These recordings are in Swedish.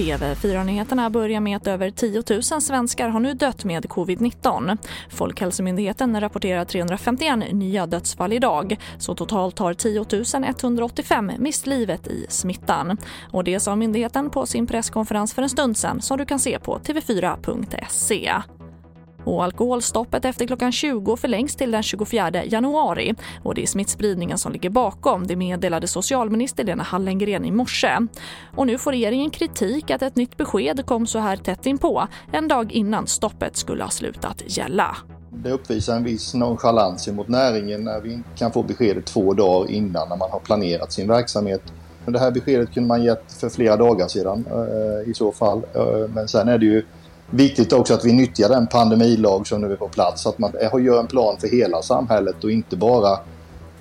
TV4-nyheterna börjar med att över 10 000 svenskar har nu dött med covid-19. Folkhälsomyndigheten rapporterar 351 nya dödsfall idag. Så totalt har 10 185 mist livet i smittan. Och det sa myndigheten på sin presskonferens för en stund sedan som du kan se på tv4.se. Och alkoholstoppet efter klockan 20 förlängs till den 24 januari. Och det är smittspridningen som ligger bakom, det meddelade socialminister Lena Hallengren i morse. Och nu får regeringen kritik att ett nytt besked kom så här tätt inpå, en dag innan stoppet skulle ha slutat gälla. Det uppvisar en viss nonchalans mot näringen när vi kan få beskedet två dagar innan när man har planerat sin verksamhet. Det här beskedet kunde man gett för flera dagar sedan eh, i så fall. Eh, men sen är det ju viktigt också att vi nyttjar den pandemilag som nu är på plats. Så att man gör en plan för hela samhället och inte bara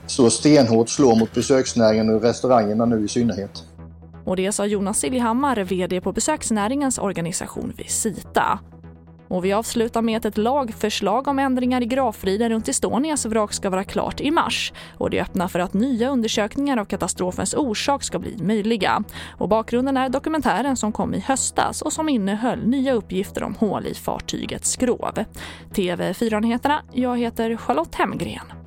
så stenhårt slår mot besöksnäringen och restaurangerna nu i synnerhet. Och det sa Jonas Siljehammar, vd på besöksnäringens organisation Visita. Och vi avslutar med att ett lagförslag om ändringar i gravfriden runt Estonias vrak ska vara klart i mars. Och det öppnar för att nya undersökningar av katastrofens orsak ska bli möjliga. Och bakgrunden är dokumentären som kom i höstas och som innehöll nya uppgifter om hål i fartygets skrov. TV4-nyheterna, jag heter Charlotte Hemgren.